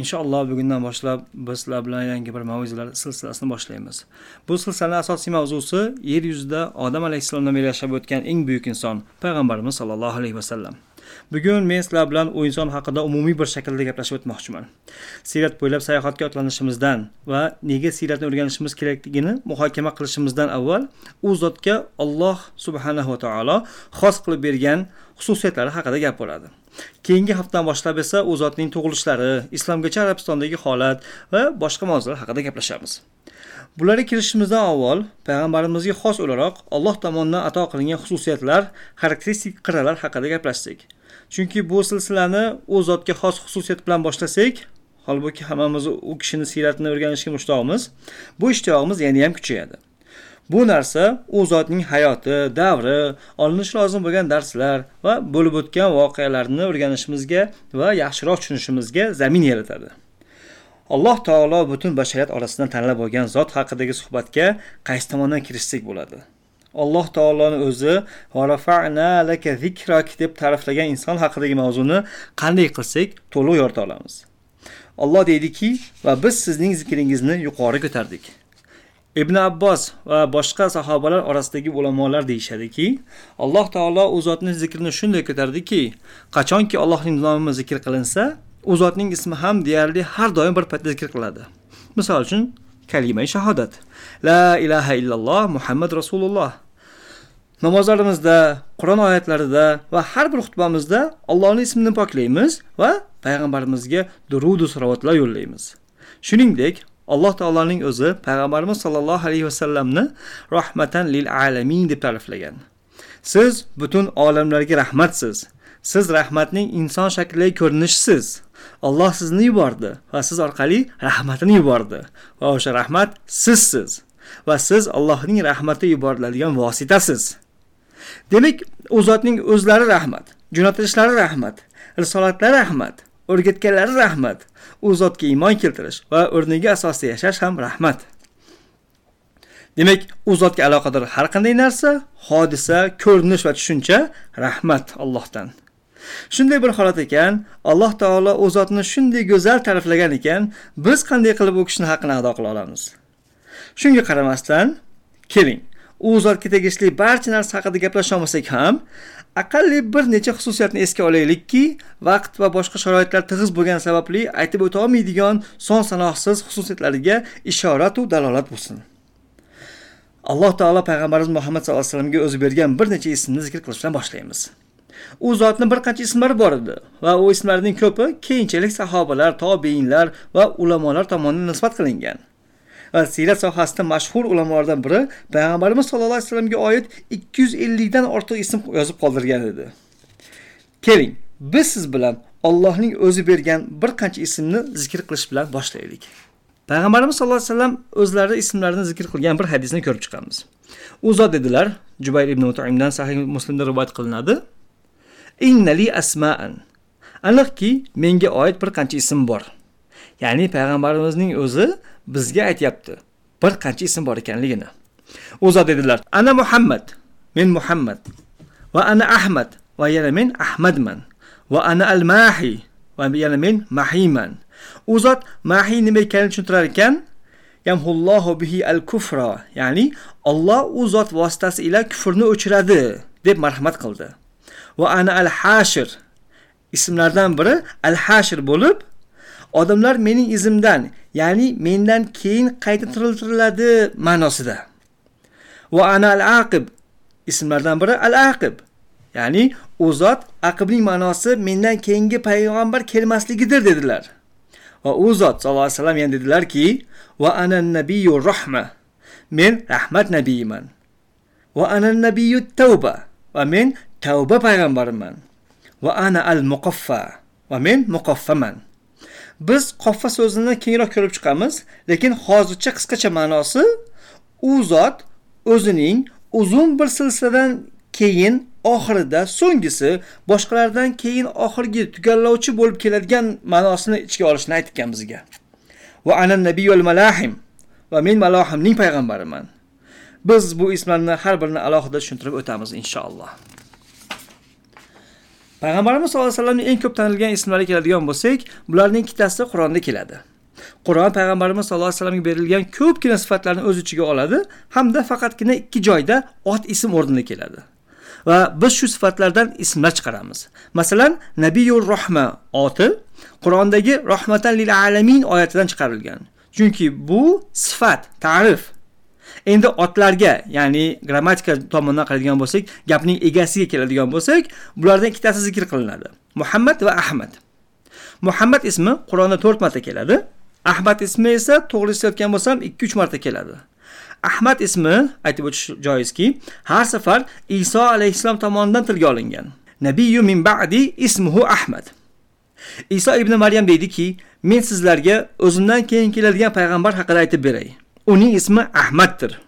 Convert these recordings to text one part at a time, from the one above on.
inshaalloh bugundan boshlab biz sizlar bilan yangi bir mavzular silsilasini boshlaymiz bu silsilaning asosiy mavzusi yer yuzida odam alayhissalomdan beri yashab o'tgan eng buyuk inson payg'ambarimiz sollallohu alayhi vasallam bugun men sizlar bilan u inson haqida umumiy bir shaklda gaplashib o'tmoqchiman. Siyrat bo'ylab sayohatga otlanishimizdan va nega siyratni o'rganishimiz kerakligini muhokama qilishimizdan avval u zotga alloh subhanahu va taolo xos qilib bergan xususiyatlari haqida gap bo'ladi. Keyingi haftadan boshlab esa u zotning tug'ilishlari islomgacha arabistondagi holat va boshqa mavzular haqida gaplashamiz. Bularga kirishimizdan avval payg'ambarimizga xos o'laroq alloh tomonidan ato qilingan xususiyatlar xarakteristik qirralar haqida gaplashdik chunki bu silsilani u zotga xos xususiyat bilan boshlasak holbuki hammamiz u kishini siyratini o'rganishga mushtoqmiz. Bu ishtiyoqimiz yana ham kuchayadi. Bu narsa u zotning hayoti davri olinishi lozim bo'lgan darslar va bo'lib o'tgan voqealarni o'rganishimizga va yaxshiroq tushunishimizga zamin yaratadi. Alloh taolo butun bashariyat orasidan tanlab olgan zot haqidagi suhbatga qaysi tomondan kirishsak bo'ladi? Alloh taoloni o'zi zikrak deb ta'riflagan inson haqidagi mavzuni qanday qilsak to'liq yorita olamiz. Olloh deydiki va biz sizning zikringizni yuqori ko'tardik. Ibn abbos va boshqa sahobalar orasidagi ulamolar deyishadiki alloh taolo u zotni zikrini shunday ko'tardiki qachonki allohning nomi zikr qilinsa u zotning ismi ham deyarli har doim bir paytda zikr qiladi. Misol uchun kalima shahodat. La ilaha illalloh muhammad rasululloh. Namozlarimizda qur'on oyatlarida va har bir xutbamizda allohning ismini poklaymiz va payg'ambarimizga durudu salovatlar yo'llaymiz. Shuningdek alloh taoloning o'zi payg'ambarimiz sollallohu alayhi vasallamni rahmatan lil alamin deb ta'riflagan. Siz butun olamlarga rahmatsiz. Siz rahmatning inson shaklidagi ko'rinishisiz alloh sizni yubordi va siz orqali rahmatini yubordi va o'sha rahmat sizsiz va siz allohning rahmati yuboriladigan vositasiz. Demak u zotning o'zlari rahmat jo'natishlari rahmat risolatlari rahmat o'rgatganlari rahmat. U zotga iymon keltirish va o'rniga asosida yashash ham rahmat. Demak u zotga aloqador har qanday narsa hodisa ko'rinish va tushuncha rahmat allohdan. Shunday bir holat ekan alloh taolo u zotni shunday go'zal ta'riflagan ekan biz qanday qilib u kishini haqqini ado qila olamiz? Shunga qaramasdan keling. U zotga tegishli barcha narsa haqida gaplasholmasak ham aqalli bir necha xususiyatni esga olaylikki vaqt va boshqa sharoitlar tig'iz bo'lgani sababli aytib o'ta olmaydigan son sanoqsiz xususiyatlariga ishoratu dalolat bo'lsin. Alloh taolo payg'ambarimiz muhammad sallallohu alayhi vasallamga o'zi bergan bir necha ismni zikr qilish bilan boshlaymiz. U zotni bir qancha ismlari bor edi va u ismlarning ko'pi keyinchalik sahobalar tobeinlar va ulamolar tomonidan nisbat qilingan. Siyrat sohasida mashhur ulamolardan biri payg'ambarimiz sallallohu alayhi vasallamga oid 250 dan ortiq ism yozib qoldirgan edi. Keling biz siz bilan Allohning o'zi bergan bir qancha ismni zikr qilish bilan boshlaylik. Payg'ambarimiz sallallohu alayhi vasallam o'zlari ismlarini zikr qilgan bir hadisni ko'rib chiqamiz. U zot dedilar jubayr ibn mutaimdan sahih muslimda rivoyat qilinadi innali asmaan. Aniqki menga oid bir qancha ism bor. Ya'ni payg'ambarimizning o'zi bizga aytyapti bir qancha ism bor ekanligini. O'za dedilar ana muhammad men muhammad va ana ahmad va yana men ahmadman va ana al mahi va yana men mahiyman u zot mahiy nima ekanini tushuntirar ekan? Yamhullohu bihi al kufra ya'ni Alloh u zot vositasi ila kufrni o'chiradi deb marhamat qildi. Va ana al hashir ismlardan biri al hashir bo'lib odamlar mening izimdan ya'ni mendan keyin qayta tiriltiriladi ma'nosida. Va ana al aqib ismlardan biri al aqib ya'ni u zot aqibning ma'nosi mendan keyingi payg'ambar kelmasligidir dedilar. Va u zot sallallohu alayhi vasallam yana dedilarki va ana nabiyyu rahma men rahmat nabiyiman. va ana nabiyyu tavba va men tavba payg'ambariman va ana al muqaffa va men muqaffaman. Biz qoffa so'zini kengroq ko'rib chiqamiz lekin hozircha qisqacha ma'nosi u zot o'zining uzun bir silsiladan keyin oxirida so'nggisi boshqalardan keyin oxirgi tugallovchi bo'lib keladigan ma'nosini ichiga olishni aytgan bizga. Va ana nabiyul malahim. Va men malohimning payg'ambariman. Biz bu ismlarni har birini alohida tushuntirib o'tamiz inshaalloh. Payg'ambarimiz sallallohu alayhi vasallamning eng ko'p tanilgan ismlari keladigan bo'lsak bularning ikkitasi qur'onda keladi. Qur'on payg'ambarimiz sallallohu alayhi vasallamga berilgan ko'pgina sifatlarni o'z ichiga oladi hamda faqatgina ikki joyda ot ism o'rnida keladi. Va biz shu sifatlardan ismlar chiqaramiz. Masalan nabiyur rohma oti qur'ondagi rahmatan lil alamin oyatidan chiqarilgan. Chunki bu sifat ta'rif endi otlarga ya'ni grammatika tomonidan qaraydigan bo'lsak gapning egasiga keladigan bo'lsak bulardan ikkitasi zikr qilinadi. Muhammad va ahmad. Muhammad ismi qur'onda to'rt marta keladi. Ahmad ismi esa to'g'ri eslayotgan bo'lsam ikki uch marta keladi. Ahmad ismi aytib o'tish joizki har safar iso alayhissalom tomonidan tilga olingan. Nabiyu min ba'di ismuhu ahmad. Iso ibn maryam deydiki men sizlarga o'zimdan keyin keladigan payg'ambar haqida aytib beray. Uning ismi ahmaddir.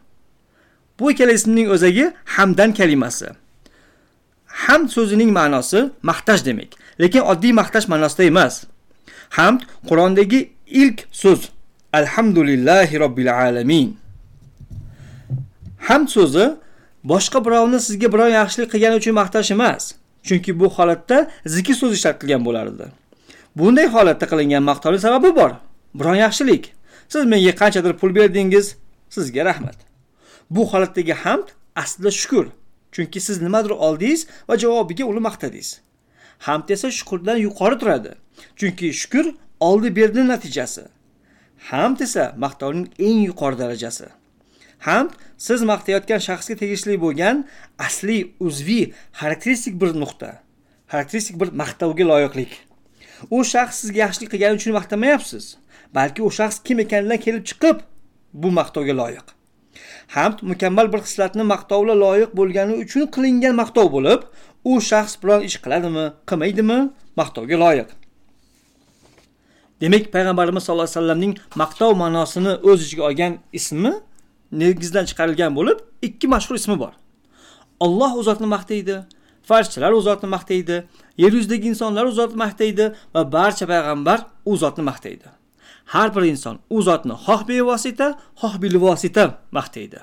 Bu ikkala ismning o'zagi hamdan kalimasi. Hamd so'zining ma'nosi maqtash demak lekin oddiy maqtash ma'nosida emas. Hamd qur'ondagi ilk so'z. Alhamdulillahi robbil alamin. Hamd so'zi boshqa birovni sizga biror yaxshilik qilgani uchun maqtash emas chunki bu holatda zikr so'zi ishlatilgan bo'lardi. Bunday holatda qilingan maqtovning sababi bor. Biron yaxshilik. Siz menga qanchadir pul berdingiz sizga rahmat. Bu holatdagi hamd aslida shukur chunki siz nimadir oldingiz va javobiga uni maqtadingiz hamd esa shukurdan yuqori turadi chunki shukur oldi berdi natijasi. Hamd esa maqtovning eng yuqori darajasi. Hamd siz maqtayotgan shaxsga tegishli bo'lgan asliy uzviy xarakteristik bir nuqta xarakteristik bir maqtovga loyiqlik. U shaxs sizga yaxshilik qilgani uchun maqtamayapsiz. Balki u shaxs kim ekanidan kelib chiqib bu maqtovga loyiq. Hamd mukammal bir xislatni maqtovla loyiq bo'lgani uchun qilingan maqtov bo'lib u shaxs biron ish qiladimi qilmaydimi maqtovga loyiq. Demak payg'ambarimiz sallallohu alayhi vasallamning maqtov ma'nosini o'z ichiga olgan ismi negizdan chiqarilgan bo'lib ikki mashhur ismi bor. Olloh u zotni maqtaydi farishtalar u zotni maqtaydi yer yuzidagi insonlar u zotni maqtaydi va barcha payg'ambar u zotni maqtaydi. Har bir inson u zotni xoh bevosita xoh bilvosita maqtaydi.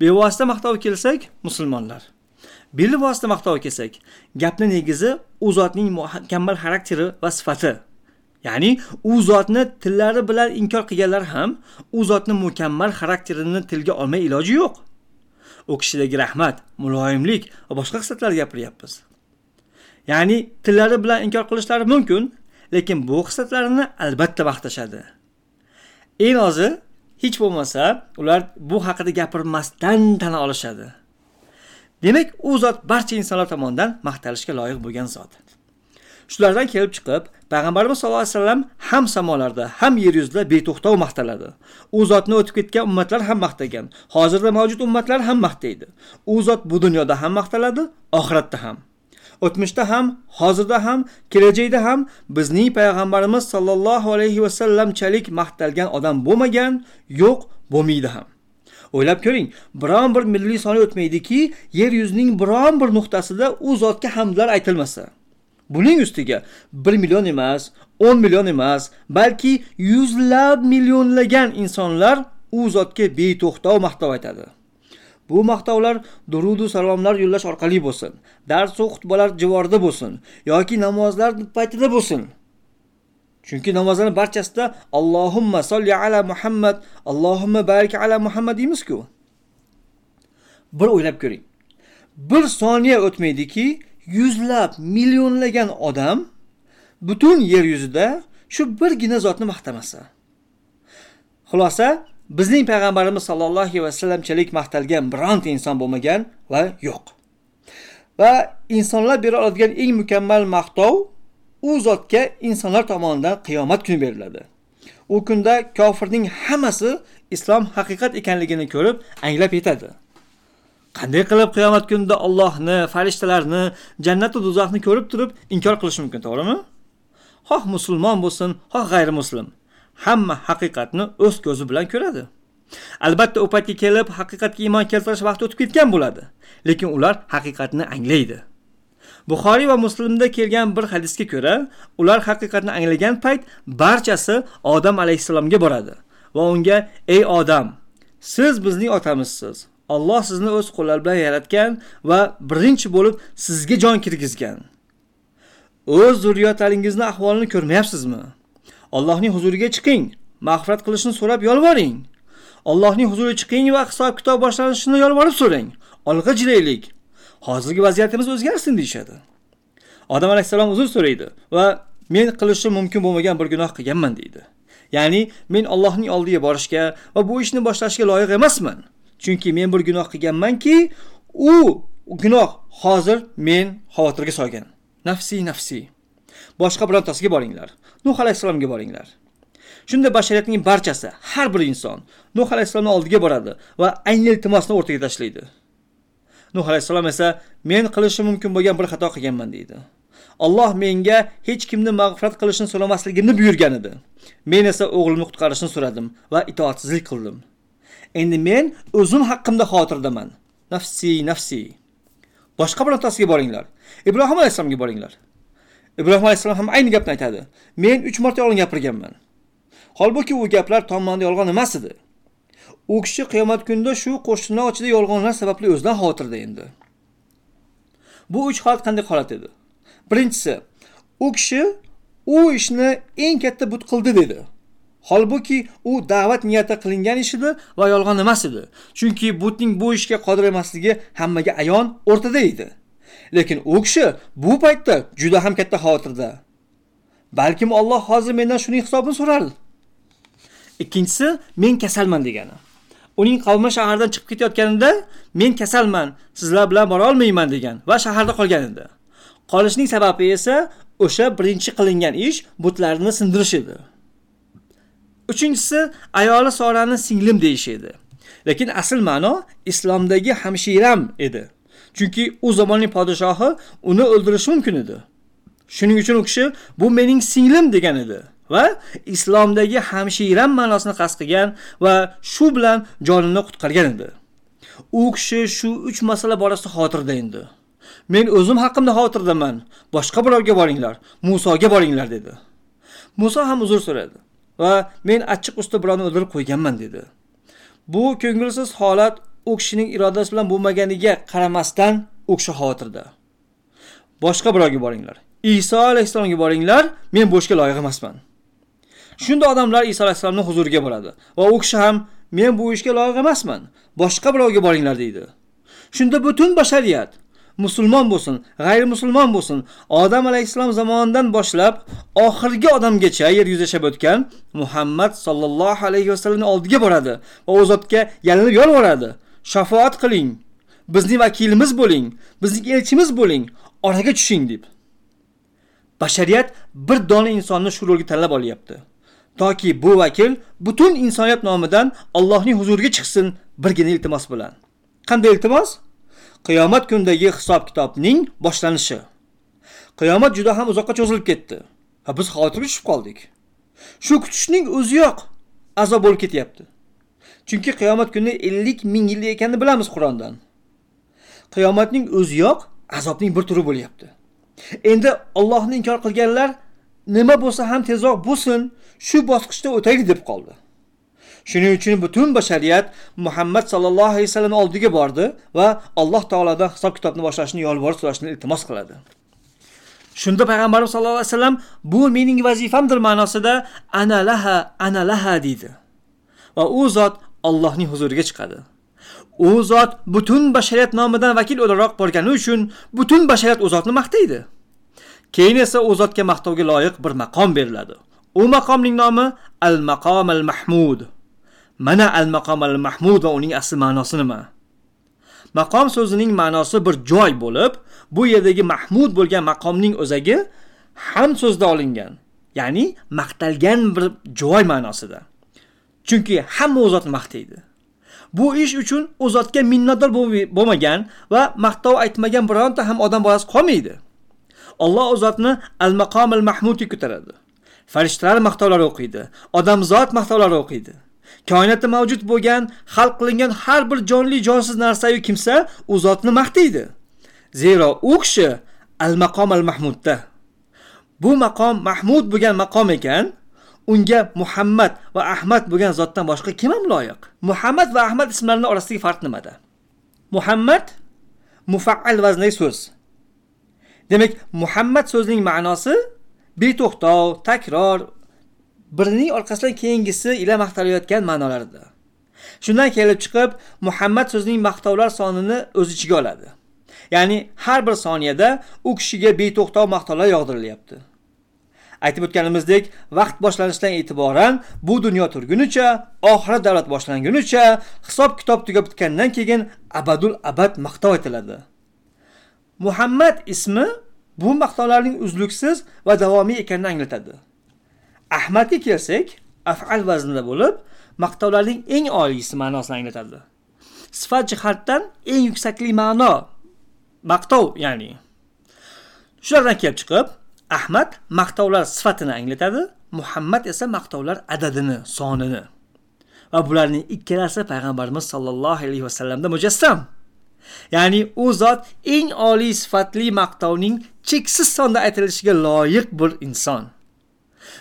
Bevosita maqtovga kelsak musulmonlar. Bilvosita maqtovga kelsak gapni negizi u zotning mukammal xarakteri va sifati. Ya'ni u zotni tillari bilan inkor qilganlar ham u zotni mukammal xarakterini tilga olmay iloji yo'q. U kishidagi rahmat muloyimlik va boshqa xislatlar gapiryapmiz. Ya'ni tillari bilan inkor qilishlari mumkin lekin bu xislatlarini albatta maqtashadi eng ozi hech bo'lmasa ular bu haqida gapirmasdan tan olishadi. Demak u zot barcha insonlar tomonidan maqtalishga loyiq bo'lgan zot. Shulardan kelib chiqib payg'ambarimiz sallallohu alayhi vasallam ham samolarda ham yer yuzida beto'xtov maqtaladi. U zotni o'tib ketgan ummatlar ham maqtagan. Hozirda mavjud ummatlar ham maqtaydi. U zot bu dunyoda ham maqtaladi oxiratda ham. O'tmishda ham hozirda ham kelajakda ham bizning payg'ambarimiz sollallohu alayhi vasallamchalik maqtalgan odam bo'lmagan yo'q bo'lmaydi ham. O'ylab ko'ring biron bir milliy soni o'tmaydiki yer yuzining biron bir nuqtasida u zotga hamdlar aytilmasa. Buning ustiga bir million emas o'n million emas balki yuzlab millionlagan insonlar u zotga beto'xtov maqtov aytadi. Bu maqtovlar durudu salomlar yo'llash orqali bo'lsin. Dars va xutbalar jivorida bo'lsin yoki namozlar paytida bo'lsin. Chunki namozlarni barchasida allohumma solli ala muhammad allohumma barik ala muhammad deymizku bir o'ylab ko'ring. Bir soniya o'tmaydiki yuzlab millionlagan odam butun yer yuzida shu birgina zotni maqtamasa. Xulosa bizning payg'ambarimiz sollallohu alayhi vasallamchalik maqtalgan bironta inson bo'lmagan va yo'q. Va insonlar bera oladigan eng mukammal maqtov u zotga insonlar tomonidan qiyomat kuni beriladi. U kunda kofirning hammasi islom haqiqat ekanligini ko'rib anglab yetadi. Qanday qilib qiyomat kunida ollohni farishtalarni jannatu do'zaxni ko'rib turib inkor qilish mumkin to'g'rimi? Xoh musulmon bo'lsin xoh g'ayrimuslim. Hamma haqiqatni o'z ko'zi bilan ko'radi albatta u paytga kelib haqiqatga iymon keltirish vaqti o'tib ketgan bo'ladi lekin ular haqiqatni anglaydi buxoriy va muslimda kelgan bir hadisga ko'ra ular haqiqatni anglagan payt barchasi odam alayhissalomga boradi va unga ey odam siz bizning otamizsiz Alloh sizni o'z qo'llari bilan yaratgan va birinchi bo'lib sizga jon kirgizgan. O'z zurriyotlaringizni ahvolini ko'rmayapsizmi? Allohning huzuriga chiqing, mag'firat qilishini so'rab yolvoring. Allohning huzuriga chiqing va hisob-kitob boshlanishini yolvorib so'rang. Olg'a jilaylik. Hozirgi vaziyatimiz o'zgarsin deyshadi. Odam alayhisalom uzr so'raydi va men qilishim mumkin bo'lmagan bir gunoh qilganman deydi. Ya'ni men Allohning oldiga borishga va bu ishni boshlashga loyiq emasman. chunki men bir gunoh qilganmanki u gunoh hozir men xavotirga solgan nafsi nafsi boshqa birontasiga boringlar nuh alayhissalomga boringlar. Shunda bashariyatning barchasi har bir inson nuh alayhissalomni oldiga boradi va ayni iltimosni o'rtaga tashlaydi. Nuh alayhissalom esa men qilishim mumkin bo'lgan bir xato qilganman deydi. Alloh menga hech kimni mag'firat qilishni so'ramasligimni buyurgan edi. Men esa o'g'limni qutqarishni so'radim va itoatsizlik qildim. Endi men o'zim haqqimda xotirdaman. Nafsi nafsi. Boshqa birontasiga boringlar. Ibrohim alayhissalomga boringlar. Ibrohim alayhissalom ham ayni gapni aytadi. Men uch marta yolg'on gapirganman. Holbuki u gaplar tomonda yolg'on emas edi. U kishi qiyomat kunida shu qo'shnilar ichida yolg'onlar sababli o'zidan xavotirda endi. Bu uch holat qanday holat edi? Birinchisi u kishi u ishni eng katta but qildi dedi. Holbuki u da'vat niyati qilingan ish edi va yolg'on emas edi. Chunki butning bu ishga qodir emasligi hammaga ayon o'rtada edi. Lekin u kishi bu paytda juda ham katta xavotirda balkim Alloh hozir mendan shuning hisobini so'rar. ikkinchisi men kasalman degani. Uning qavmi shahardan chiqib ketayotganida men kasalman sizlar bilan bora olmayman degan va shaharda qolgan edi. Qolishning sababi esa o'sha birinchi qilingan ish butlarni sindirish edi. Uchinchisi ayoli sorani singlim deyish edi. Lekin asl ma'no islomdagi hamshiram edi. Chunki u zamonning podshohi uni o'ldirishi mumkin edi. Shuning uchun u kishi bu mening singlim degan edi va islomdagi hamshiram ma'nosini qasd qilgan va shu bilan jonini qutqargan edi. U kishi shu uch masala borasida xotirda endi. Men o'zim haqimda xotirdaman boshqa birovga boringlar musoga boringlar dedi. Muso ham uzr so'radi va men achchiq usti birovni o'ldirib qo'yganman dedi. Bu ko'ngilsiz holat u kishining irodasi bilan bo'lmaganiga qaramasdan u kishi xavotirda boshqa birovga boringlar iso alayhissalomga boringlar men bu loyiq emasman. Shunda odamlar iso alayhissalomni huzuriga boradi va u kishi ham men bu ishga loyiq emasman boshqa birovga boringlar deydi. Shunda butun bashariyat musulmon bo'lsin g'ayrimusulmon bo'lsin odam alayhissalom zamonidan boshlab oxirgi odamgacha yer yuzida yashab o'tgan muhammad sollallohu alayhi vasallamni oldiga boradi va u zotga yalinib yolvoradi. Shafoat qiling. Bizning vakilimiz bo'ling. Bizning elchimiz bo'ling. Oraga tushing deb. Bashariyat bir dona insonni shu rolga tanlab olyapti. Toki bu vakil butun insoniyat nomidan allohning huzuriga chiqsin birgina iltimos bilan. Qanday iltimos? Qiyomat kundagi hisob kitobning boshlanishi. Qiyomat juda ham uzoqqa cho'zilib ketdi va biz xavotirga tushib qoldik. Shu kutishning o'zi yo'q, azob bo'lib ketyapti. Chunki qiyomat kuni ellik ming yil ekanini bilamiz qur'ondan. Qiyomatning o'zi yo'q, azobning bir turi bo'lyapti. Endi ollohni inkor qilganlar nima bo'lsa ham tezroq bo'lsin shu bosqichda o'taylik deb qoldi. Shuning uchun butun bashariyat muhammad sallallohu alayhi vasallam oldiga bordi va alloh taolodan hisob kitobni boshlashni yolvorib so'rashni iltimos qiladi. Shunda payg'ambarimiz sallallohu alayhi vasallam bu mening vazifamdir ma'nosida ana laha ana laha deydi. Va u zot allohning huzuriga chiqadi. U zot butun bashariyat nomidan vakil o'laroq borgani uchun butun bashariyat u zotni maqtaydi. Keyin esa u zotga maqtovga loyiq bir maqom beriladi. U maqomning nomi al maqom al mahmud mana al maqom al mahmud va uning asl ma'nosi nima? Maqom so'zining ma'nosi bir joy bo'lib bu yerdagi mahmud bo'lgan maqomning o'zagi ham so'zda olingan ya'ni maqtalgan bir joy ma'nosida. Chunki hamma u zotni maqtaydi bu ish uchun u zotga minnatdor bo'lmagan va maqtov aytmagan bironta ham odam bolasi qolmaydi. Alloh u zotni al-maqomul mahmudga ko'taradi. Farishtalar maqtovlari o'qiydi. Odamzod maqtovlari o'qiydi. Koinotda mavjud bo'lgan xalq qilingan har bir jonli jonsiz narsayu kimsa u zotni maqtaydi zero u kishi al maqom al mahmudda. Bu maqom mahmud bo'lgan maqom ekan unga muhammad va ahmad bo'lgan zotdan boshqa kim ham loyiq? Muhammad va ahmad ismlarini orasidagi farq nimada? Muhammad mufaal vaznli so'z. Demak muhammad so'zining ma'nosi beto'xtov takror birining orqasidan keyingisi ila maqtalayotgan ma'nolarida. Shundan kelib chiqib muhammad so'zining maqtovlar sonini o'z ichiga oladi. Ya'ni har bir soniyada u kishiga beto'xtov maqtovlar yog'dirilyapti. Aytib o'tganimizdek vaqt boshlanishidan e'tiboran bu dunyo turgunicha oxirat davlat boshlangunicha hisob kitob tugab bitgandan keyin abadul abad maqtov aytiladi. Muhammad ismi bu maqtovlarning uzluksiz va davomiy ekanini anglatadi. Ahmadga kelsak afal vaznida bo'lib maqtovlarning eng oliysi ma'nosini anglatadi. Sifat jihatdan eng yuksakli ma'no maqtov ya'ni. Shulardan kelib chiqib ahmad maqtovlar sifatini anglatadi muhammad esa maqtovlar adadini sonini. Va bularning ikkalasi payg'ambarimiz sollallohu alayhi vasallamda mujassam. Ya'ni u zot eng oliy sifatli maqtovning cheksiz sonda aytilishiga loyiq bir inson.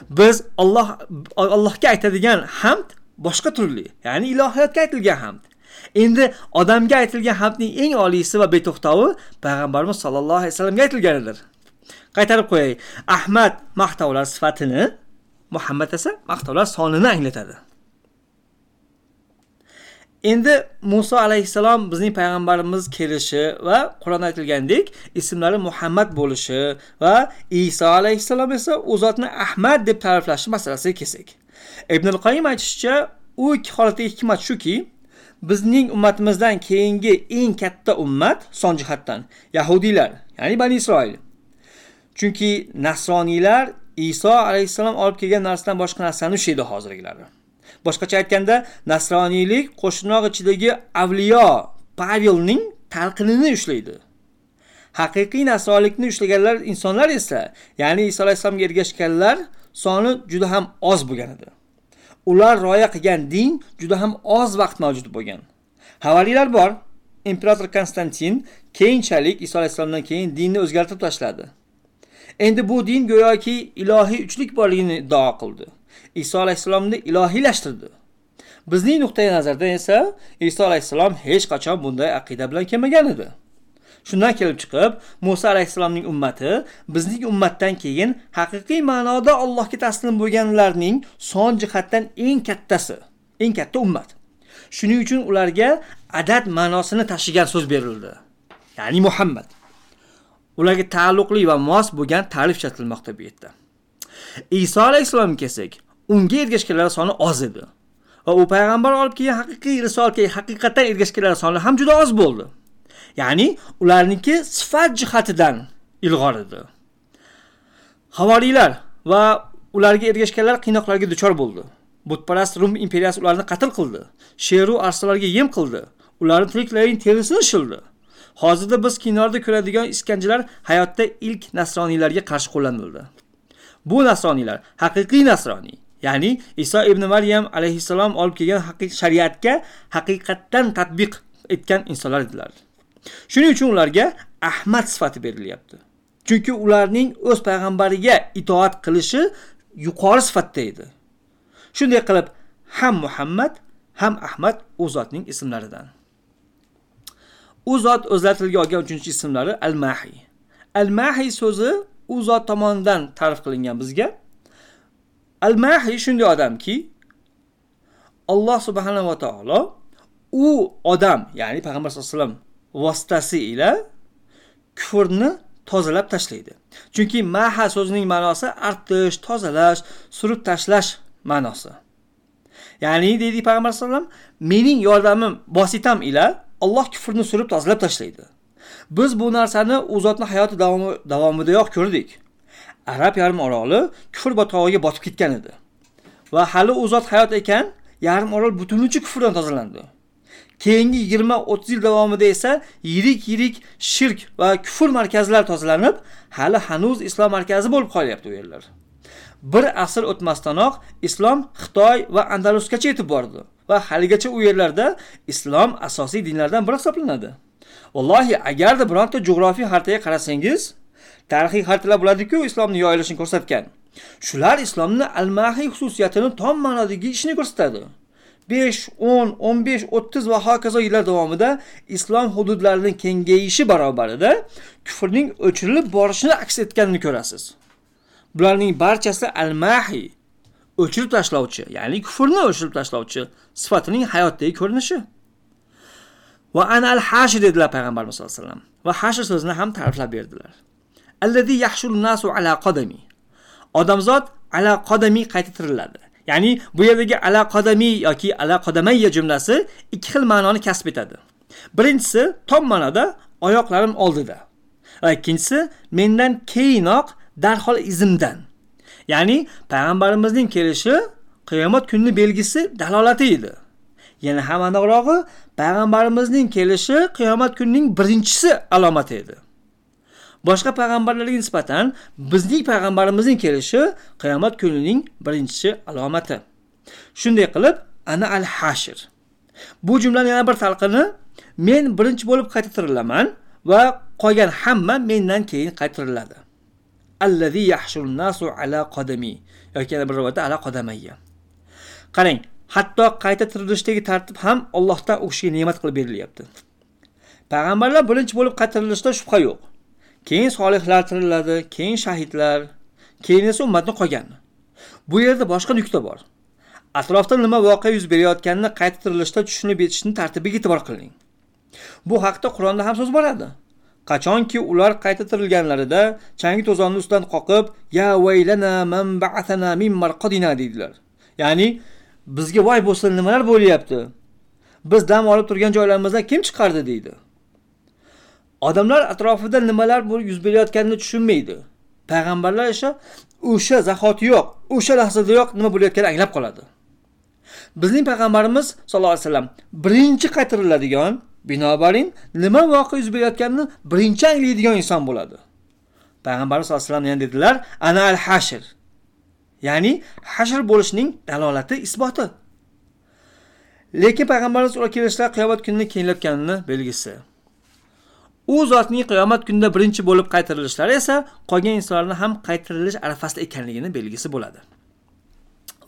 Biz Alloh Allohga aytadigan hamd boshqa turli ya'ni ilohiyatga aytilgan hamd. Endi odamga aytilgan hamdning eng oliysi va beto'xtovi payg'ambarimiz sollallohu alayhi vasallamga aytilganidir. Qaytarib qo'yay. Ahmad maqtovlar sifatini muhammad esa maqtovlar sonini anglatadi. Endi muso alayhissalom bizning payg'ambarimiz kelishi va qur'onda aytilgandek ismlari muhammad bo'lishi va iso alayhissalom esa u zotni ahmad deb ta'riflashi masalasiga kelsak. Ibn qoyim aytishicha u ikki holatdagi hikmat shuki bizning ummatimizdan keyingi eng katta ummat son jihatdan yahudiylar ya'ni bani isroil. Chunki nasroniylar iso alayhissalom olib kelgan narsadan boshqa narsani ushlaydi hozirgilari boshqacha aytganda nasroniylik qo'shnoq ichidagi avliyo pavelning talqinini ushlaydi. Haqiqiy nasroniylikni ushlaganlar insonlar esa ya'ni iso alayhissalomga ergashganlar soni juda ham oz bo'lgan edi. Ular rioya qilgan din juda ham oz vaqt mavjud bo'lgan. Havariylar bor. Imperator konstantin keyinchalik iso alayhissalomdan keyin dinni o'zgartirib tashladi. Endi bu din go'yoki ilohiy uchlik borligini iddao qildi. Iso alayhissalomni ilohiylashtirdi. Bizning nuqtai nazardan esa iso alayhissalom hech qachon bunday aqida bilan kelmagan edi. Shundan kelib chiqib muso alayhissalomning ummati bizning ummatdan keyin haqiqiy ma'noda allohga taslim bo'lganlarning son jihatdan eng kattasi eng katta ummat. Shuning uchun ularga adad ma'nosini tashigan so'z berildi. Ya'ni muhammad. Ularga taalluqli va mos bo'lgan ta'rif ishlatilmoqda bu yerda. Iso alayhissalomga kelsak unga ergashganlar soni oz edi. Va u payg'ambar olib kelgan haqiqiy risolatga haqiqatdan ergashganlar soni ham juda oz bo'ldi. Ya'ni ularniki sifat jihatidan ilg'or edi. Havoriylar va ularga ergashganlar qiynoqlarga duchor bo'ldi. Butparast rum imperiyasi ularni qatl qildi. Sheru arslalarga yem qildi. Ularni tiriklarining terisini shildi. Hozirda biz kinorda ko'radigan iskanjalar hayotda ilk nasroniylarga qarshi qo'llanildi. Bu nasroniylar haqiqiy nasroniy ya'ni iso ibn maryam alayhissalom olib kelgan shariatga haqiqatdan tatbiq etgan insonlar edilar. Shuning uchun ularga ahmad sifati berilyapti. Chunki ularning o'z payg'ambariga itoat qilishi yuqori sifatda edi. Shunday qilib ham muhammad ham ahmad u zotning ismlaridan. U zot o'zlatilga olgan uchinchi ismlari al mahiy al mahiy so'zi u zot tomonidan ta'rif qilingan bizga. Al mahiy shunday odamki alloh subhanava taolo u odam ya'ni payg'ambar sallallohu alayhi vasallam vositasi ila kufrni tozalab tashlaydi. Chunki maha so'zining ma'nosi artish tozalash surib tashlash ma'nosi. Ya'ni deydi payg'ambar alayhisalom mening yordamim vositam ila Alloh kufrni surib tozalab tashlaydi. Biz bu narsani u zotni hayoti davomidayoq ko'rdik. Arab yarim oroli kufr botqog'iga botib ketgan edi. Va hali u zot hayot ekan yarim orol butunicha kufrdan tozalandi. Keyingi yigirma o'ttiz yil davomida esa yirik yirik shirk va kufr markazlari tozalanib hali hanuz islom markazi bo'lib qolyapti u yerlar. Bir asr o'tmasdanoq islom xitoy va Andalusgacha yetib bordi. Va haligacha u yerlarda islom asosiy dinlardan biri hisoblanadi. Vallohi agarda bironta jo'g'rofiy xaritaga qarasangiz tarixiy xartalar bo'ladiku islomni yoyilishini ko'rsatgan. Shular islomni almahiy xususiyatini tom ma'nodagi ishini ko'rsatadi. Besh o'n o'n besh o'ttiz va hokazo yillar davomida islom hududlarining kengayishi barobarida kufrning o'chirilib borishini aks etganini ko'rasiz. Bularning barchasi almahiy o'chirib tashlovchi ya'ni kufrni o'chirib tashlovchi sifatining hayotdagi ko'rinishi. Va ana al hashr dedilar payg'ambarimiz sallallohu alayhi vasallam. Va hashr so'zini ham ta'riflab berdilar. Allazi yahshuru nasu ala qadami. Odamzod ala qadami qayta tiriladi ya'ni bu yerdagi ala qadami yoki ala qadamayya jumlasi ikki xil ma'noni kasb etadi. Birinchisi tom ma'noda oyoqlarim oldida va ikkinchisi mendan keyinoq darhol izimdan. Ya'ni payg'ambarimizning kelishi qiyomat kuni belgisi dalolati edi yana ham aniqrog'i payg'ambarimizning kelishi qiyomat kunining birinchisi alomati edi. Boshqa payg'ambarlarga nisbatan bizning payg'ambarimizning kelishi qiyomat kunining birinchi alomati. Shunday qilib ana al hashr bu jumlaning yana bir talqini men birinchi bo'lib qayta tirilaman va qolgan hamma mendan keyin qaytariladi allazi yahshurun nasu ala qadami yoki yana bir rivoyatda ala qadamayya qarang hatto qayta tirilishdagi tartib ham Allohdan u kishiga ne'mat qilib berilyapti payg'ambarlar birinchi bo'lib qaytarilishda shubha yo'q keyin solihlar tiriladi keyin shahidlar keyin esa ummatni qolgan bu yerda boshqa nuqta bor atrofda nima voqea yuz berayotganini qayta tirilishda tushunib yetishni tartibiga e'tibor qiling bu haqda qur'onda ham so'z boradi qachonki ular qayta tirilganlarida changi to'zonni ustidan qoqib ya vaylana man ba'athana min marqadina deydilar. Ya'ni bizga voy bo'lsin nimalar bo'lyapti? Biz dam olib turgan joylarimizdan kim chiqardi? deydi. Odamlar atrofida nimalar yuz berayotganini tushunmaydi. Payg'ambarlar esa o'sha zahotiyoq o'sha lahzadayoq nima bo'layotganini anglab qoladi. Bizning payg'ambarimiz sallallohu alayhi vasallam birinchi qaytariladigan binobarin nima voqea yuz berayotganini birinchi anglaydigan inson bo'ladi. Payg'ambarimiz sallallohu alayhi vasallam yana dedilar ana al hashr ya'ni hashr bo'lishning dalolati isboti. Lekin payg'ambarimiz ular kelishlar qiyomat kunini keyinlayotganini belgisi. U zotning qiyomat kunida birinchi bo'lib qaytarilishlari esa qolgan insonlarni ham qaytarilish arafasida ekanligini belgisi bo'ladi.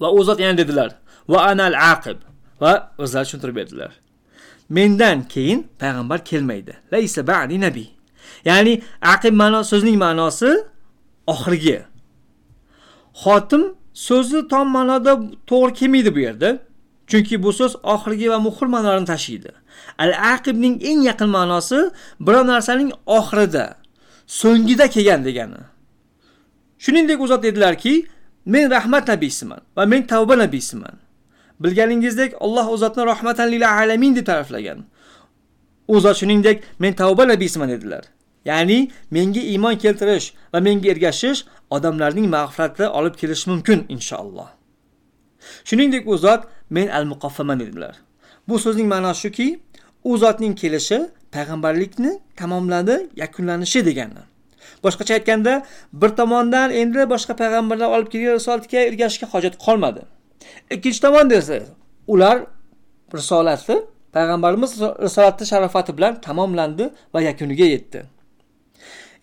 Va u zot yana dedilar va anal aqib va o'zlari tushuntirib berdilar mendan keyin payg'ambar kelmaydi. Laysa ba'di nabiy. Ya'ni aqib ma'no so'zning ma'nosi oxirgi. Xotim so'zi tom ma'noda to'g'ri kelmaydi bu yerda. Chunki bu so'z oxirgi va muhr ma'nolarini tashiydi. Al aqibning eng yaqin ma'nosi biror narsaning oxirida so'ngida kelgan degani. Shuningdek u zot dedilarki men rahmat nabiysiman va men tavba nabiysiman. Bilganingizdek alloh u zotni rahmatan lil alamin deb ta'riflagan. U zot shuningdek men tavba nabiysiman dedilar. Ya'ni menga iymon keltirish va menga ergashish odamlarning mag'firatini olib kelishi mumkin inshaalloh. Shuningdek u zot men al muqaffaman dedilar. Bu so'zning ma'nosi shuki u zotning kelishi payg'ambarlikni tamomladi yakunlanishi degani. Boshqacha aytganda bir tomondan endi boshqa payg'ambarlar olib kelgan risolatga ergashishga hojat qolmadi. Ikkinchi tomonda esa ular risolati payg'ambarimiz risolati sharofati bilan tamomlandi va yakuniga yetdi.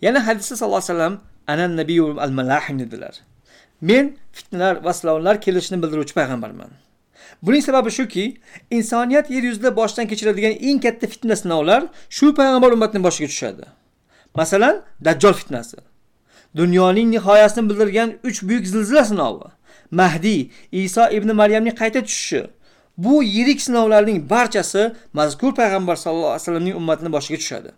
Yana hadisda sallallohu alayhi vasallam ana nabiyu al malahim dedilar. Men fitnalar va sinovlar kelishini bildiruvchi payg'ambarman. Buning sababi shuki insoniyat yer yuzida boshdan kechiradigan eng katta fitna sinovlar shu payg'ambar ummatining boshiga tushadi. Masalan dajjol fitnasi. Dunyoning nihoyasini bildirgan uch buyuk zilzila sinovi. Mahdiy iso ibn maryamning qayta tushishi. Bu yirik sinovlarning barchasi mazkur payg'ambar sallallohu alayhi vasallamning ummatini boshiga tushadi.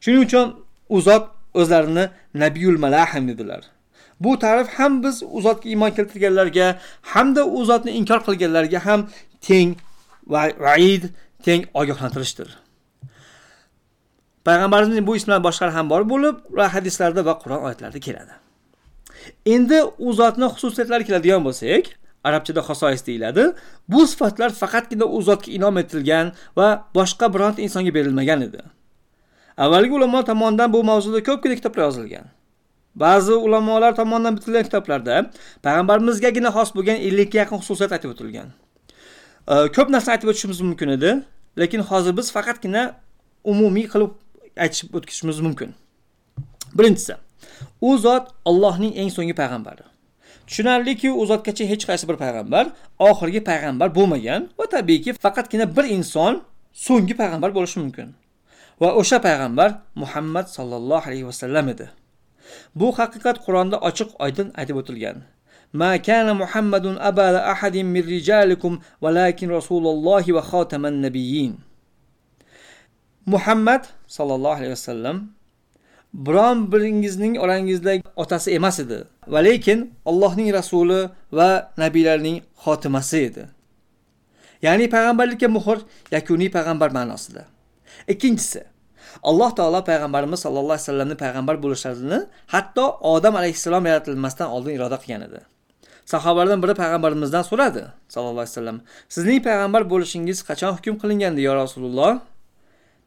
Shuning uchun u zot o'zlarini nabiyul malahim dedilar. Bu ta'rif ham biz u zotga iymon keltirganlarga hamda u zotni inkor qilganlarga ham teng vaid teng ogohlantirishdir. Payg'ambarimizning bu ismlar boshqalar ham bor bo'lib ular hadislarda va qur'on oyatlarida keladi. Endi u zotni xususiyatlari keladigan bo'lsak arabchada xosois deyiladi. Bu sifatlar faqatgina u zotga inom etilgan va boshqa bironta insonga berilmagan edi. Avvalgi ulamo tomonidan bu mavzuda ko'pgina kitoblar yozilgan. Ba'zi ulamolar tomonidan bitilgan kitoblarda payg'ambarimizgagina xos bo'lgan 50 ga yaqin xususiyat aytib o'tilgan. Ko'p narsa aytib o'tishimiz mumkin edi lekin hozir biz faqatgina umumiy qilib aytib o'tishimiz mumkin birinchisi u zot Allohning eng so'nggi payg'ambari tushunarliki u zotgacha hech qaysi bir payg'ambar oxirgi payg'ambar bo'lmagan va tabiiyki faqatgina bir inson so'nggi payg'ambar bo'lishi mumkin va o'sha payg'ambar muhammad sallallohu alayhi vasallam edi bu haqiqat qur'onda ochiq oydin aytib o'tilgan ما كان محمد أبا أحد من رجالكم ولكن رسول الله وخاتم النبيين muhammad sallallohu alayhi vasallam biron biringizning orangizdagi otasi emas edi va lekin allohning rasuli va nabiylarning xotimasi edi. Ya'ni payg'ambarlikka muhr yakuniy payg'ambar ma'nosida. Ikkinchisi alloh taolo payg'ambarimiz sallallohu alayhi vasallamni payg'ambar bo'lishlarini hatto odam alayhissalom yaratilmasdan oldin iroda qilgan edi. Sahobalardan biri payg'ambarimizdan so'radi sallallohu alayhi vasallam sizning payg'ambar bo'lishingiz qachon hukm qilingandi yo rasululloh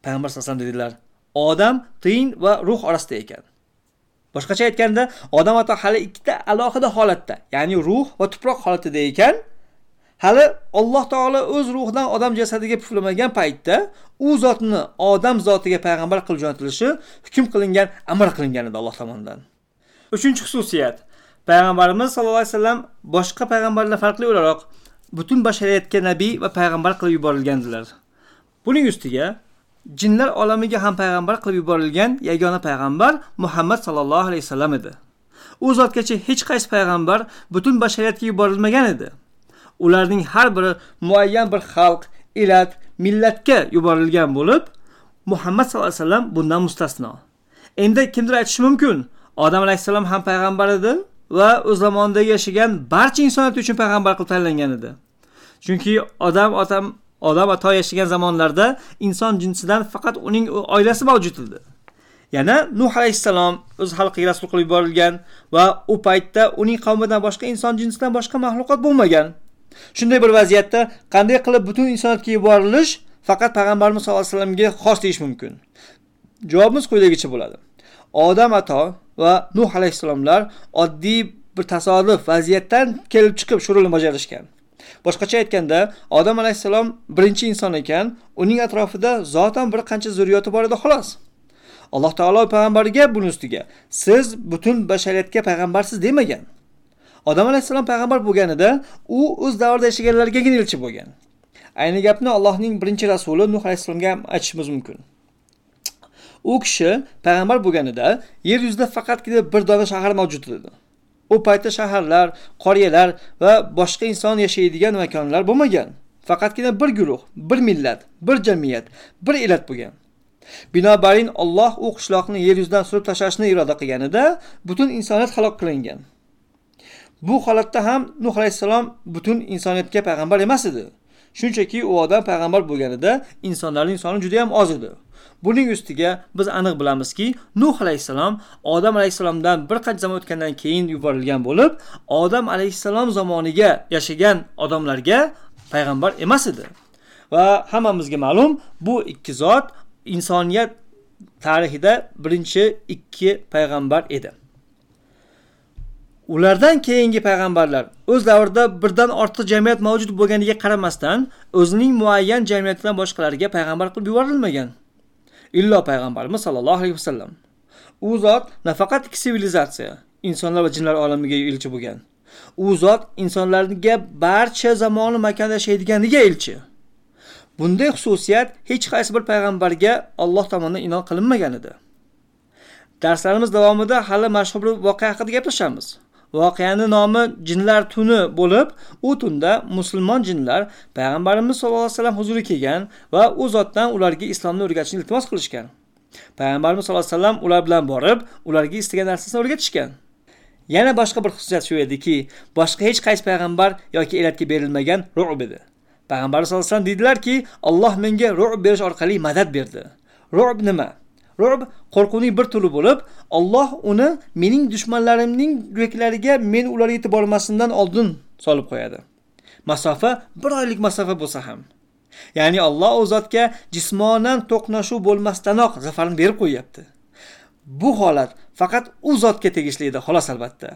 payg'ambar sallallohu alayhi vasallam dedilar odam tin va ruh orasida ekan. Boshqacha aytganda odam ato hali ikkita alohida holatda ya'ni ruh va tuproq holatida ekan hali alloh taolo o'z ruhidan odam jasadiga puflamagan paytda u zotni odam zotiga payg'ambar qilib jo'natilishi hukm qilingan amr qilingan edi alloh tomonidan. Uchinchi xususiyat payg'ambarimiz sallallohu alayhi vasallam boshqa payg'ambarlar farqli o'laroq butun bashariyatga nabiy va payg'ambar qilib yuborilgandilar. Buning ustiga jinlar olamiga ham payg'ambar qilib yuborilgan yagona payg'ambar muhammad sallallohu alayhi vasallam edi. U zotgacha hech qaysi payg'ambar butun bashariyatga yuborilmagan edi. Ularning har biri muayyan bir xalq elat millatga yuborilgan bo'lib muhammad sallallohu alayhi vasallam bundan mustasno. Endi kimdir aytishi mumkin odam alayhissalom ham payg'ambar edi va o'z zamonida yashagan barcha insoniyat uchun payg'ambar qilib tanlangan edi. Chunki odam otam odam ato yashagan zamonlarda inson jinsidan faqat uning oilasi mavjud edi yana nuh alayhissalom o'z xalqiga rasul qilib yuborilgan va u paytda uning qavmidan boshqa inson jinsidan boshqa maxluqot bo'lmagan. Shunday bir vaziyatda qanday qilib butun insoniyatga yuborilish faqat payg'ambarimiz sallallohu alayhi vasallamga xos deyish mumkin? Javobimiz quyidagicha bo'ladi. Odam ato va nuh alayhissalomlar oddiy bir tasodif vaziyatdan kelib chiqib shu rolni bajarishgan. Boshqacha aytganda odam alayhissalom birinchi inson ekan uning atrofida zotan bir qancha zurriyoti bor edi xolos. Alloh taolo payg'ambariga buni ustiga siz butun bashariyatga payg'ambarsiz demagan. Odam alayhissalom payg'ambar bo'lganida u o'z davrida yashaganlargagina elchi bo'lgan. Ayni gapni allohning birinchi rasuli nuh alayhissalomga ham aytishimiz mumkin. U kishi payg'ambar bo'lganida yer yuzida faqatgina bir dona shahar mavjud edi. U paytda shaharlar qoriyalar va boshqa inson yashaydigan makonlar bo'lmagan. Faqatgina bir guruh bir millat bir jamiyat bir elat bo'lgan. Binobarin olloh u qishloqni yer yuzidan surib tashlashni iroda qilganida butun insoniyat halok qilingan. Bu holatda ham nuh alayhissalom butun insoniyatga payg'ambar emas edi. Shunchaki u odam payg'ambar bo'lganida insonlarning soni juda yam oz edi. Buning ustiga biz aniq bilamizki nuh alayhissalom odam alayhissalomdan bir qancha zamon o'tgandan keyin yuborilgan bo'lib odam alayhissalom zamoniga yashagan odamlarga payg'ambar emas edi. Va hammamizga ma'lum bu ikki zot insoniyat tarixida birinchi ikki payg'ambar edi. Ulardan keyingi payg'ambarlar o'z davrida birdan ortiq jamiyat mavjud bo'lganiga qaramasdan o'zining muayyan jamiyatidan boshqalarga payg'ambar qilib yuborilmagan. Illo payg'ambarimiz sollallohu alayhi vasallam. U zot nafaqat ikki sivilizatsiya insonlar va jinlar olamiga elchi bo'lgan. U zot insonlarga barcha zamonu makonda yashaydiganiga elchi. Bunday xususiyat hech qaysi bir payg'ambarga alloh tomonidan inon qilinmagan edi. Darslarimiz davomida hali mashhur bir voqea haqida gaplashamiz. Voqeani nomi jinlar tuni bo'lib u tunda musulmon jinlar payg'ambarimiz sallallohu alayhi vasallam huzuriga kelgan va u zotdan ularga islomni o'rgatishni iltimos qilishgan. Payg'ambarimiz sallallohu alayhi vasallam ular bilan borib ularga istagan narsasini o'rgatishgan. Yana boshqa bir xususiyat shu ediki boshqa hech qaysi payg'ambar yoki elatga berilmagan ru'b edi. Payg'ambarimiz sallallohu alayhi vasallam deydilarki alloh menga ru'b berish orqali madad berdi. Ru'b nima? Ru'b qo'rquvning bir turi bo'lib, Alloh uni mening dushmanlarimning yuraklariga men ular yetib bormasimdan oldin solib qo'yadi. Masofa bir oylik masofa bo'lsa ham. Ya'ni Alloh u zotga jismonan to'qnashuv bo'lmasdanoq zafarni berib qo'yapti. bu holat faqat u zotga tegishli edi xolos albatta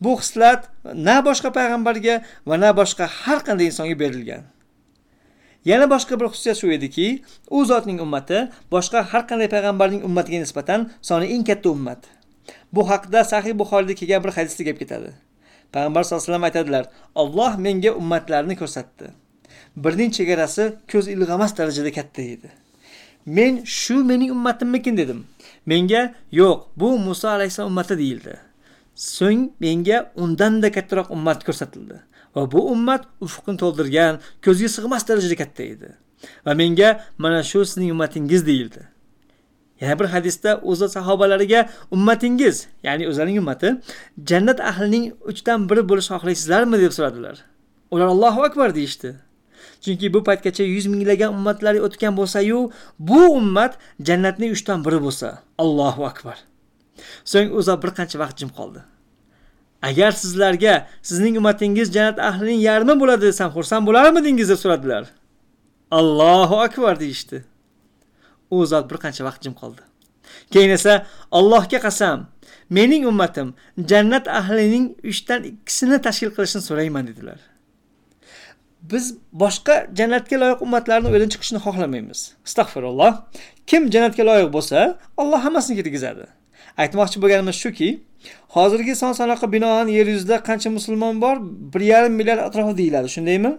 bu xislat na boshqa payg'ambarga va na boshqa har qanday insonga berilgan yana boshqa bir xususiyat shu ediki u zotning ummati boshqa har qanday payg'ambarning ummatiga nisbatan soni eng katta ummat. Bu haqida sahih buxoriyda kelgan bir hadisda gap ketadi. Payg'ambar sallallohu alayhi vasallam aytadilar olloh menga ummatlarni ko'rsatdi. Birning chegarasi ko'z ilg'amas darajada katta edi. Men shu mening ummatimmikin? dedim. Menga yo'q bu muso alayhissalom ummati deyildi. So'ng menga undanda kattaroq ummat ko'rsatildi. Va bu ummat ufqni to'ldirgan ko'zga sig'mas darajada katta edi. Va menga mana shu sizning ummatingiz deyildi. Yana bir hadisda o'zi sahobalariga ummatingiz ya'ni o'zlarining ummati jannat ahlining uchdan biri bo'lishni xohlaysizlarmi? deb so'radilar. Ular allohu akbar deyishdi. Chunki bu paytgacha yuz minglagan ummatlar o'tgan bo'lsayu bu ummat jannatning uchdan biri bo'lsa allohu akbar so'ng u bir qancha vaqt jim qoldi. Agar sizlarga sizning ummatingiz jannat ahlining yarmi bo'ladi desam xursand bo'larmidingiz deb so'radilar. Allohu akbar deyishdi. U zot bir qancha vaqt jim qoldi. Keyin esa allohga qasam mening ummatim jannat ahlining uchdan ikkisini tashkil qilishini so'rayman dedilar. Biz boshqa jannatga loyiq ummatlarni o'ydan chiqishini xohlamaymiz. Astag'firulloh kim jannatga loyiq bo'lsa alloh hammasini yetkazadi. Aytmoqchi bo'lganimiz shuki hozirgi son sanoqqa binoan yer yuzida qancha musulmon bor? Bir yarim milliard atrofida deyiladi. Shundaymi?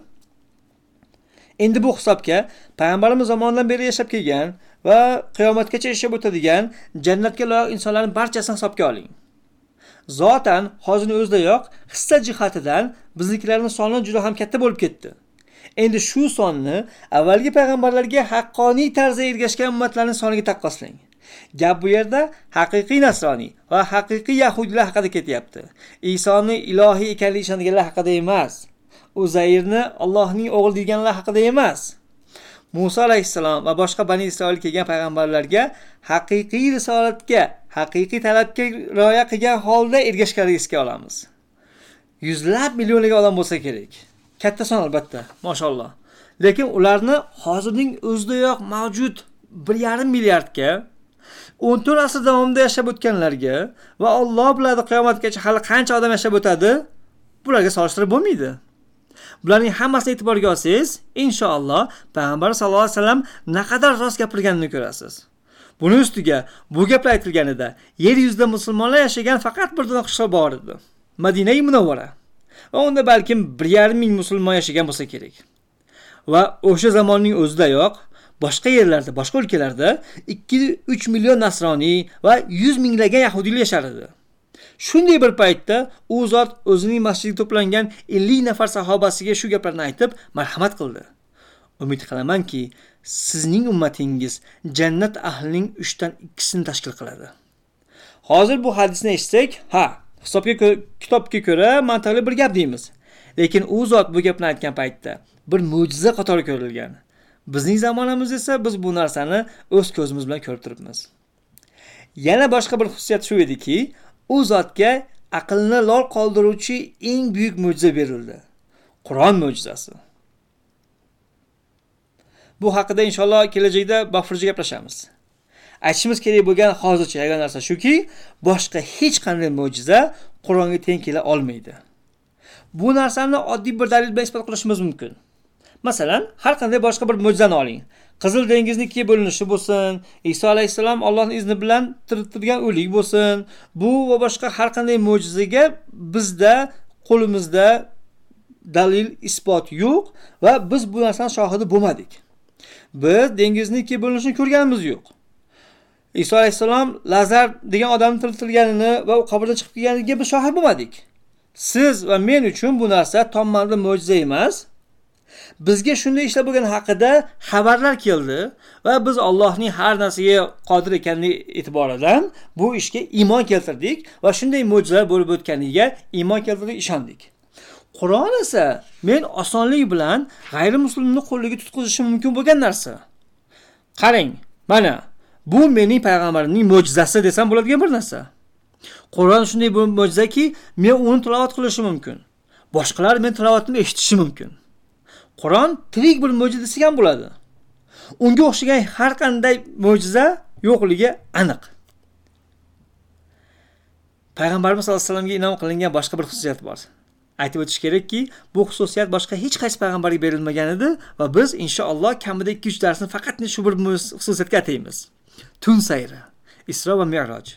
Endi bu hisobga payg'ambarimiz zamonidan beri yashab kelgan va qiyomatgacha yashab o'tadigan jannatga loyiq insonlarni barchasini hisobga oling. Zotan hozirni o'zidayoq hissa jihatidan biznikilarni soni juda ham katta bo'lib ketdi. Endi shu sonni avvalgi payg'ambarlarga haqqoniy tarzda ergashgan ummatlarning soniga taqqoslang. Gap bu yerda haqiqiy nasroniy va haqiqiy yahudiylar haqida ketyapti. Isoni ilohiy ekanligiga ishonganlar haqida emas. Uzayrni allohning o'g'li deganlar haqida emas. Muso alayhissalom va boshqa bani isroil kelgan payg'ambarlarga haqiqiy risolatga haqiqiy talabga rioya qilgan holda ergashganligini esga olamiz. Yuzlab millionlagan odam bo'lsa kerak. Katta son albatta mashalloh. Lekin ularni hozirning o'zidayoq mavjud bir yarim milliardga o'n to'rt asr davomida yashab o'tganlarga va olloh biladi qiyomatgacha hali qancha odam yashab o'tadi bularga solishtirib bo'lmaydi. Bularning hammasini e'tiborga olsangiz inshaalloh payg'ambar sallallohu alayhi vasallam naqadar rost gapirganini ko'rasiz. Buni ustiga bu gaplar aytilganida yer yuzida musulmonlar yashagan faqat bir dona qishloq bor edi madinai munavvara. Va unda balkim bir yarim ming musulmon yashagan bo'lsa kerak. Va o'sha zamonning o'zidayoq boshqa yerlarda boshqa o'lkalarda 2-3 million nasroniy va 100 minglagan yahudiylar yashar edi shunday bir paytda u zot o'zining masjidga to'plangan 50 nafar sahobasiga shu gaplarni aytib marhamat qildi. Umid qilamanki sizning ummatingiz jannat ahlining 3 dan 2sini tashkil qiladi. Hozir bu hadisni eshitsak ha hisobga kitobga ko'ra mantiqli bir gap deymiz. Lekin u zot bu gapni aytgan paytda bir mo'jiza qatori ko'rilgan. Bizning zamonamizda esa biz bu narsani o'z ko'zimiz bilan ko'rib turibmiz. Yana boshqa bir xususiyat shu ediki u zotga aqlni lol qoldiruvchi eng buyuk mo'jiza berildi. Qur'on mo'jizasi. Bu haqida inshaalloh kelajakda bafurja gaplashamiz. Aytishimiz kerak bo'lgan hozircha yagona narsa shuki boshqa hech qanday mo'jiza qur'onga teng kela olmaydi. Bu narsani oddiy bir dalil bilan isbot qilishimiz mumkin. Masalan har qanday boshqa bir mo'jizani oling. Qizil dengizni ikkiga bo'linishi bo'lsin iso alayhissalom ollohni izni bilan tiriltirgan o'lik bo'lsin. Bu va boshqa har qanday mo'jizaga bizda qo'limizda dalil isbot yo'q va biz bu narsani shohidi bo'lmadik. Biz dengizni ikkiga bo'linishini ko'rganimiz yo'q. Iso alayhissalom lazar degan odamni tiriltirganini va u qabrdan chiqib kelganiga biz shohid bo'lmadik. Siz va men uchun bu narsa tom ma'noda mo'jiza emas. Bizga shunday ishlar bo'lgani haqida xabarlar keldi va biz allohning har narsaga qodir ekanligi e'tiboridan bu ishga iymon keltirdik va shunday mo'jizalar bo'lib o'tganiga iymon keltirdik ishondik. Qur'on esa men osonlik bilan g'ayrimuslimni qo'liga tutqizishim mumkin bo'lgan narsa. Qarang mana bu mening payg'ambarimning mo'jizasi desam bo'ladigan bir narsa. Qur'on shunday mo'jizaki men uni tilovat qilishim mumkin. Boshqalar men tilovatimni eshitishi mumkin. Qur'on tirik bir mo'jiza desak ham bo'ladi. Unga o'xshagan har qanday mo'jiza yo'qligi aniq. Payg'ambarimiz sallallohu alayhi vasallamga inom qilingan boshqa bir xususiyat bor. Aytib o'tish kerakki bu xususiyat boshqa hech qaysi payg'ambarga berilmagan edi va biz inshaalloh kamida ikki uch darsni faqat shu bir xususiyatga ataymiz. Tun sayri isro va meroj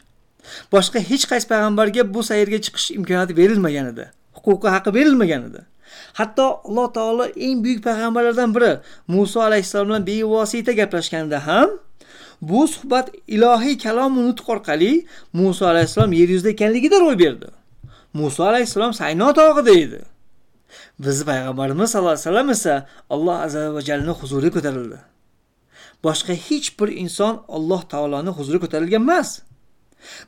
boshqa hech qaysi payg'ambarga bu sayrga chiqish imkoniyati berilmagan edi. Huquqi haqqi berilmagan edi. Hatto alloh taolo eng buyuk payg'ambarlardan biri muso alayhissalom bilan bevosita gaplashganda ham bu suhbat ilohiy kalom nutq orqali muso alayhissalom yer yuzida ekanligida ro'y berdi. Muso alayhissalom sayno tog'ida edi. Bizni payg'ambarimiz sallallohu alayhi vasallam esa alloh azza va jallani huzuriga ko'tarildi. Boshqa hech bir inson alloh taoloni huzuriga ko'tarilgan emas.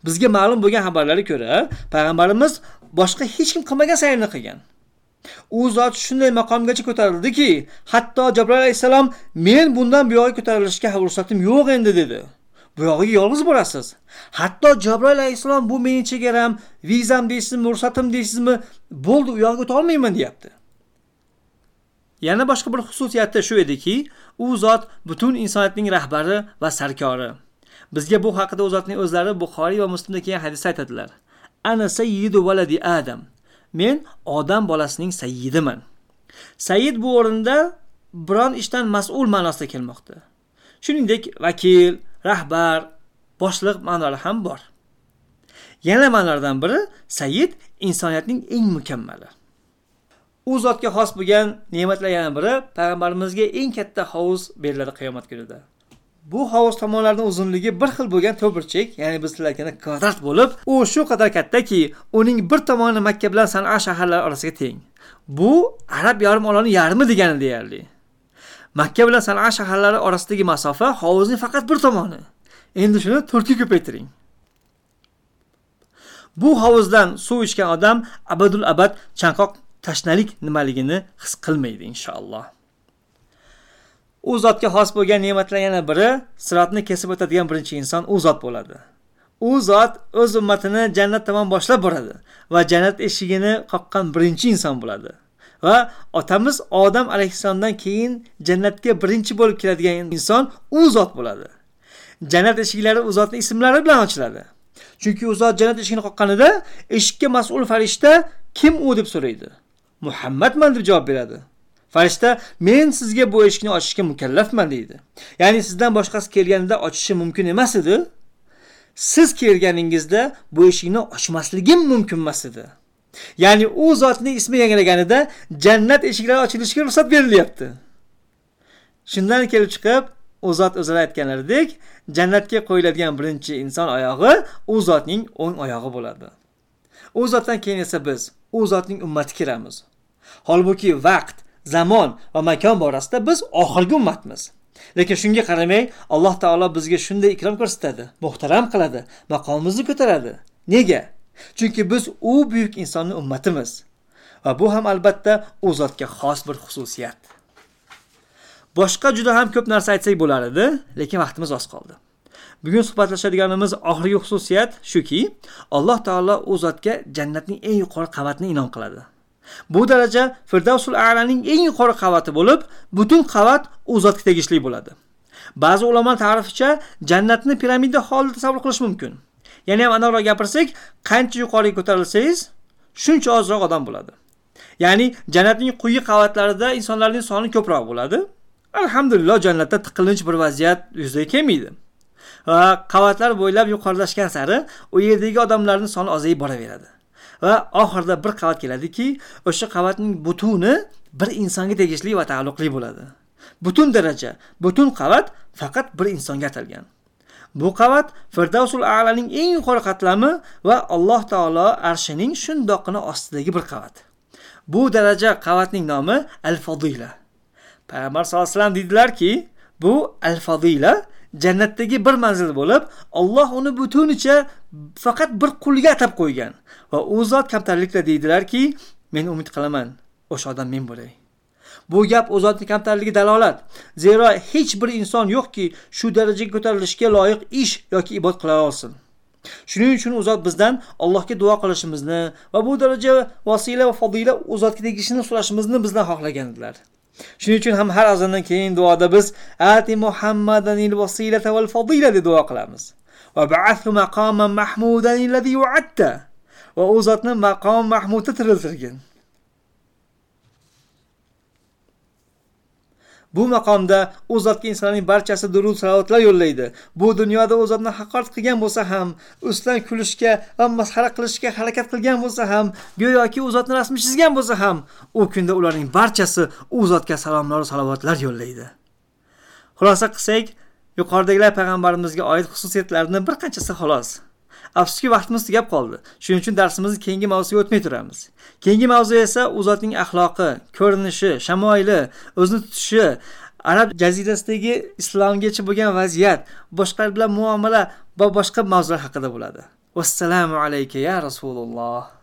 Bizga ma'lum bo'lgan xabarlarga ko'ra payg'ambarimiz boshqa hech kim qilmagan sayrni qilgan. U zot shunday maqomgacha ko'tarildiki hatto jabroil alayhissalom men bundan bu ko'tarilishga ruxsatim yo'q endi dedi. Buyog'iga yolg'iz borasiz. Hatto jabroil alayhissalom bu mening chegaram vizam deysizmi ruxsatim deysizmi bo'ldi u yog'iga o'tolmayman deyapti. Yana boshqa bir xususiyati shu ediki u zot butun insoniyatning rahbari va sarkori. Bizga bu haqida u zotning o'zlari buxoriy va muslimda kelgan hadisda aytadilar. Ana sayyidu valadi adam. Men odam bolasining sayyidiman sayyid bu o'rinda biron ishdan mas'ul ma'nosida kelmoqda. Shuningdek vakil rahbar boshliq ma'nolari ham bor. Yana ma'nolardan biri sayyid insoniyatning eng mukammali. U zotga xos bo'lgan ne'matlar yana biri payg'ambarimizga eng katta hovuz beriladi qiyomat kunida. Bu hovuz tomonlarining uzunligi bir xil bo'lgan to'pirchik ya'ni biz sizlar aytganda kvadrat bo'lib u shu qadar kattaki uning bir tomoni makka bilan san'a shaharlari orasiga teng. Bu arab yarim orolini yarmi degani deyarli. Makka bilan san'a shaharlari orasidagi masofa hovuzning faqat bir tomoni. Endi shuni to'rtga ko'paytiring. Bu hovuzdan suv ichgan odam abadul abad chanqoq tashnalik nimaligini his qilmaydi inshaalloh. U zotga xos bo'lgan ne'matlar yana biri sirotni kesib o'tadigan birinchi inson u zot bo'ladi. U zot o'z ummatini jannat tomon boshlab boradi va jannat eshigini qoqqan birinchi inson bo'ladi. Va otamiz odam alayhissalomdan keyin jannatga birinchi bo'lib kiradigan inson u zot bo'ladi. Jannat eshiklari u zotni ismlari bilan ochiladi. Chunki u zot jannat eshigini qoqqanida eshikka mas'ul farishta kim u deb so'raydi. Muhammadman deb javob beradi. Farishta men sizga bu eshikni ochishga mukallafman deydi. Ya'ni sizdan boshqasi kelganida ochishi mumkin emas edi. Siz kelganingizda bu eshikni ochmasligim mumkin emas edi. Ya'ni u zotning ismi yangraganida jannat eshiklari ochilishiga ruxsat berilyapti. Shundan kelib chiqib u zot o'zlari aytganlaridek jannatga qo'yiladigan birinchi inson oyog'i u zotning o'ng oyog'i bo'ladi. U zotdan keyin esa biz u zotning ummati kiramiz. Holbuki vaqt zamon va makon borasida biz oxirgi ummatmiz. Lekin shunga qaramay alloh taolo bizga shunday ikrom ko'rsatadi muhtaram qiladi maqomimizni ko'taradi. Nega? Chunki biz u buyuk insonni ummatimiz va bu ham albatta u zotga xos bir xususiyat. Boshqa juda ham ko'p narsa aytsak bo'lar edi lekin vaqtimiz oz qoldi. Bugun suhbatlashadiganimiz oxirgi xususiyat shuki alloh taolo u zotga jannatning eng yuqori qavatini inom qiladi. Bu daraja firdavsul alaning eng yuqori qavati bo'lib butun qavat u zotga tegishli bo'ladi. Ba'zi ulamo ta'rificha jannatni piramida holida tasavvur qilish mumkin. Ya'ni ham aniqroq gapirsak qancha yuqoriga ko'tarilsangiz shuncha ozroq odam bo'ladi. Ya'ni jannatning quyi qavatlarida insonlarning soni ko'proq bo'ladi. Alhamdulillah jannatda tiqilinch bir vaziyat yuzaga kelmaydi. Va qavatlar bo'ylab yuqorilashgan sari u yerdagi odamlarning soni ozayib boraveradi. Va oxirida bir qavat keladiki o'sha qavatning butuni bir insonga tegishli va taalluqli bo'ladi. Butun daraja butun qavat faqat bir insonga atalgan. Bu qavat firdavsul alaning eng yuqori qatlami va alloh taolo arshining shundoqqina ostidagi bir qavat. Bu daraja qavatning nomi al fodila payg'ambar sallallohu alayhi vasallam deydilarki bu al fodila jannatdagi bir manzil bo'lib Alloh uni butunicha faqat bir qulga atab qo'ygan. Va u zot kamtarlikda deydilarki men umid qilaman o'sha odam men bo'lay. Bu gap u zotning kamtarligi dalolat. Zero hech bir inson yo'qki shu darajaga ko'tarilishga loyiq ish yoki ibodat qila olsin. Shuning uchun u zot bizdan allohga duo qilishimizni va bu daraja vasila va fodila u zotga tegishini so'rashimizni bizdan xohlagandilar shuning uchun ham har azondan keyin duoda biz ati muhammadanil vasilata val fadila deb duo qilamiz va ba'athu maqaman mahmudan allazi yu'atta. va u zotni maqom mahmudda tiriltirgin bu maqomda u zotga insonlarning barchasi durud salovatlar yo'llaydi. Bu dunyoda u zotni haqorat qilgan bo'lsa ham ustidan kulishga va masxara qilishga harakat qilgan bo'lsa ham go'yoki u zotni rasmi chizgan bo'lsa ham u kunda ularning barchasi u zotga salomlar salovatlar yo'llaydi. Xulosa qilsak yuqoridagilar payg'ambarimizga oid xususiyatlarni bir qanchasi xolos. Afsuski vaqtimiz tugab qoldi. Shuning uchun darsimizni keyingi mavzuga o'tmay turamiz. Keyingi mavzu esa u zotning axloqi ko'rinishi shamoyili o'zini tutishi arab jazirasidagi islomgacha bo'lgan vaziyat boshqalar bilan muomala va boshqa mavzular haqida bo'ladi. Vassalomu alayka ya rasululloh.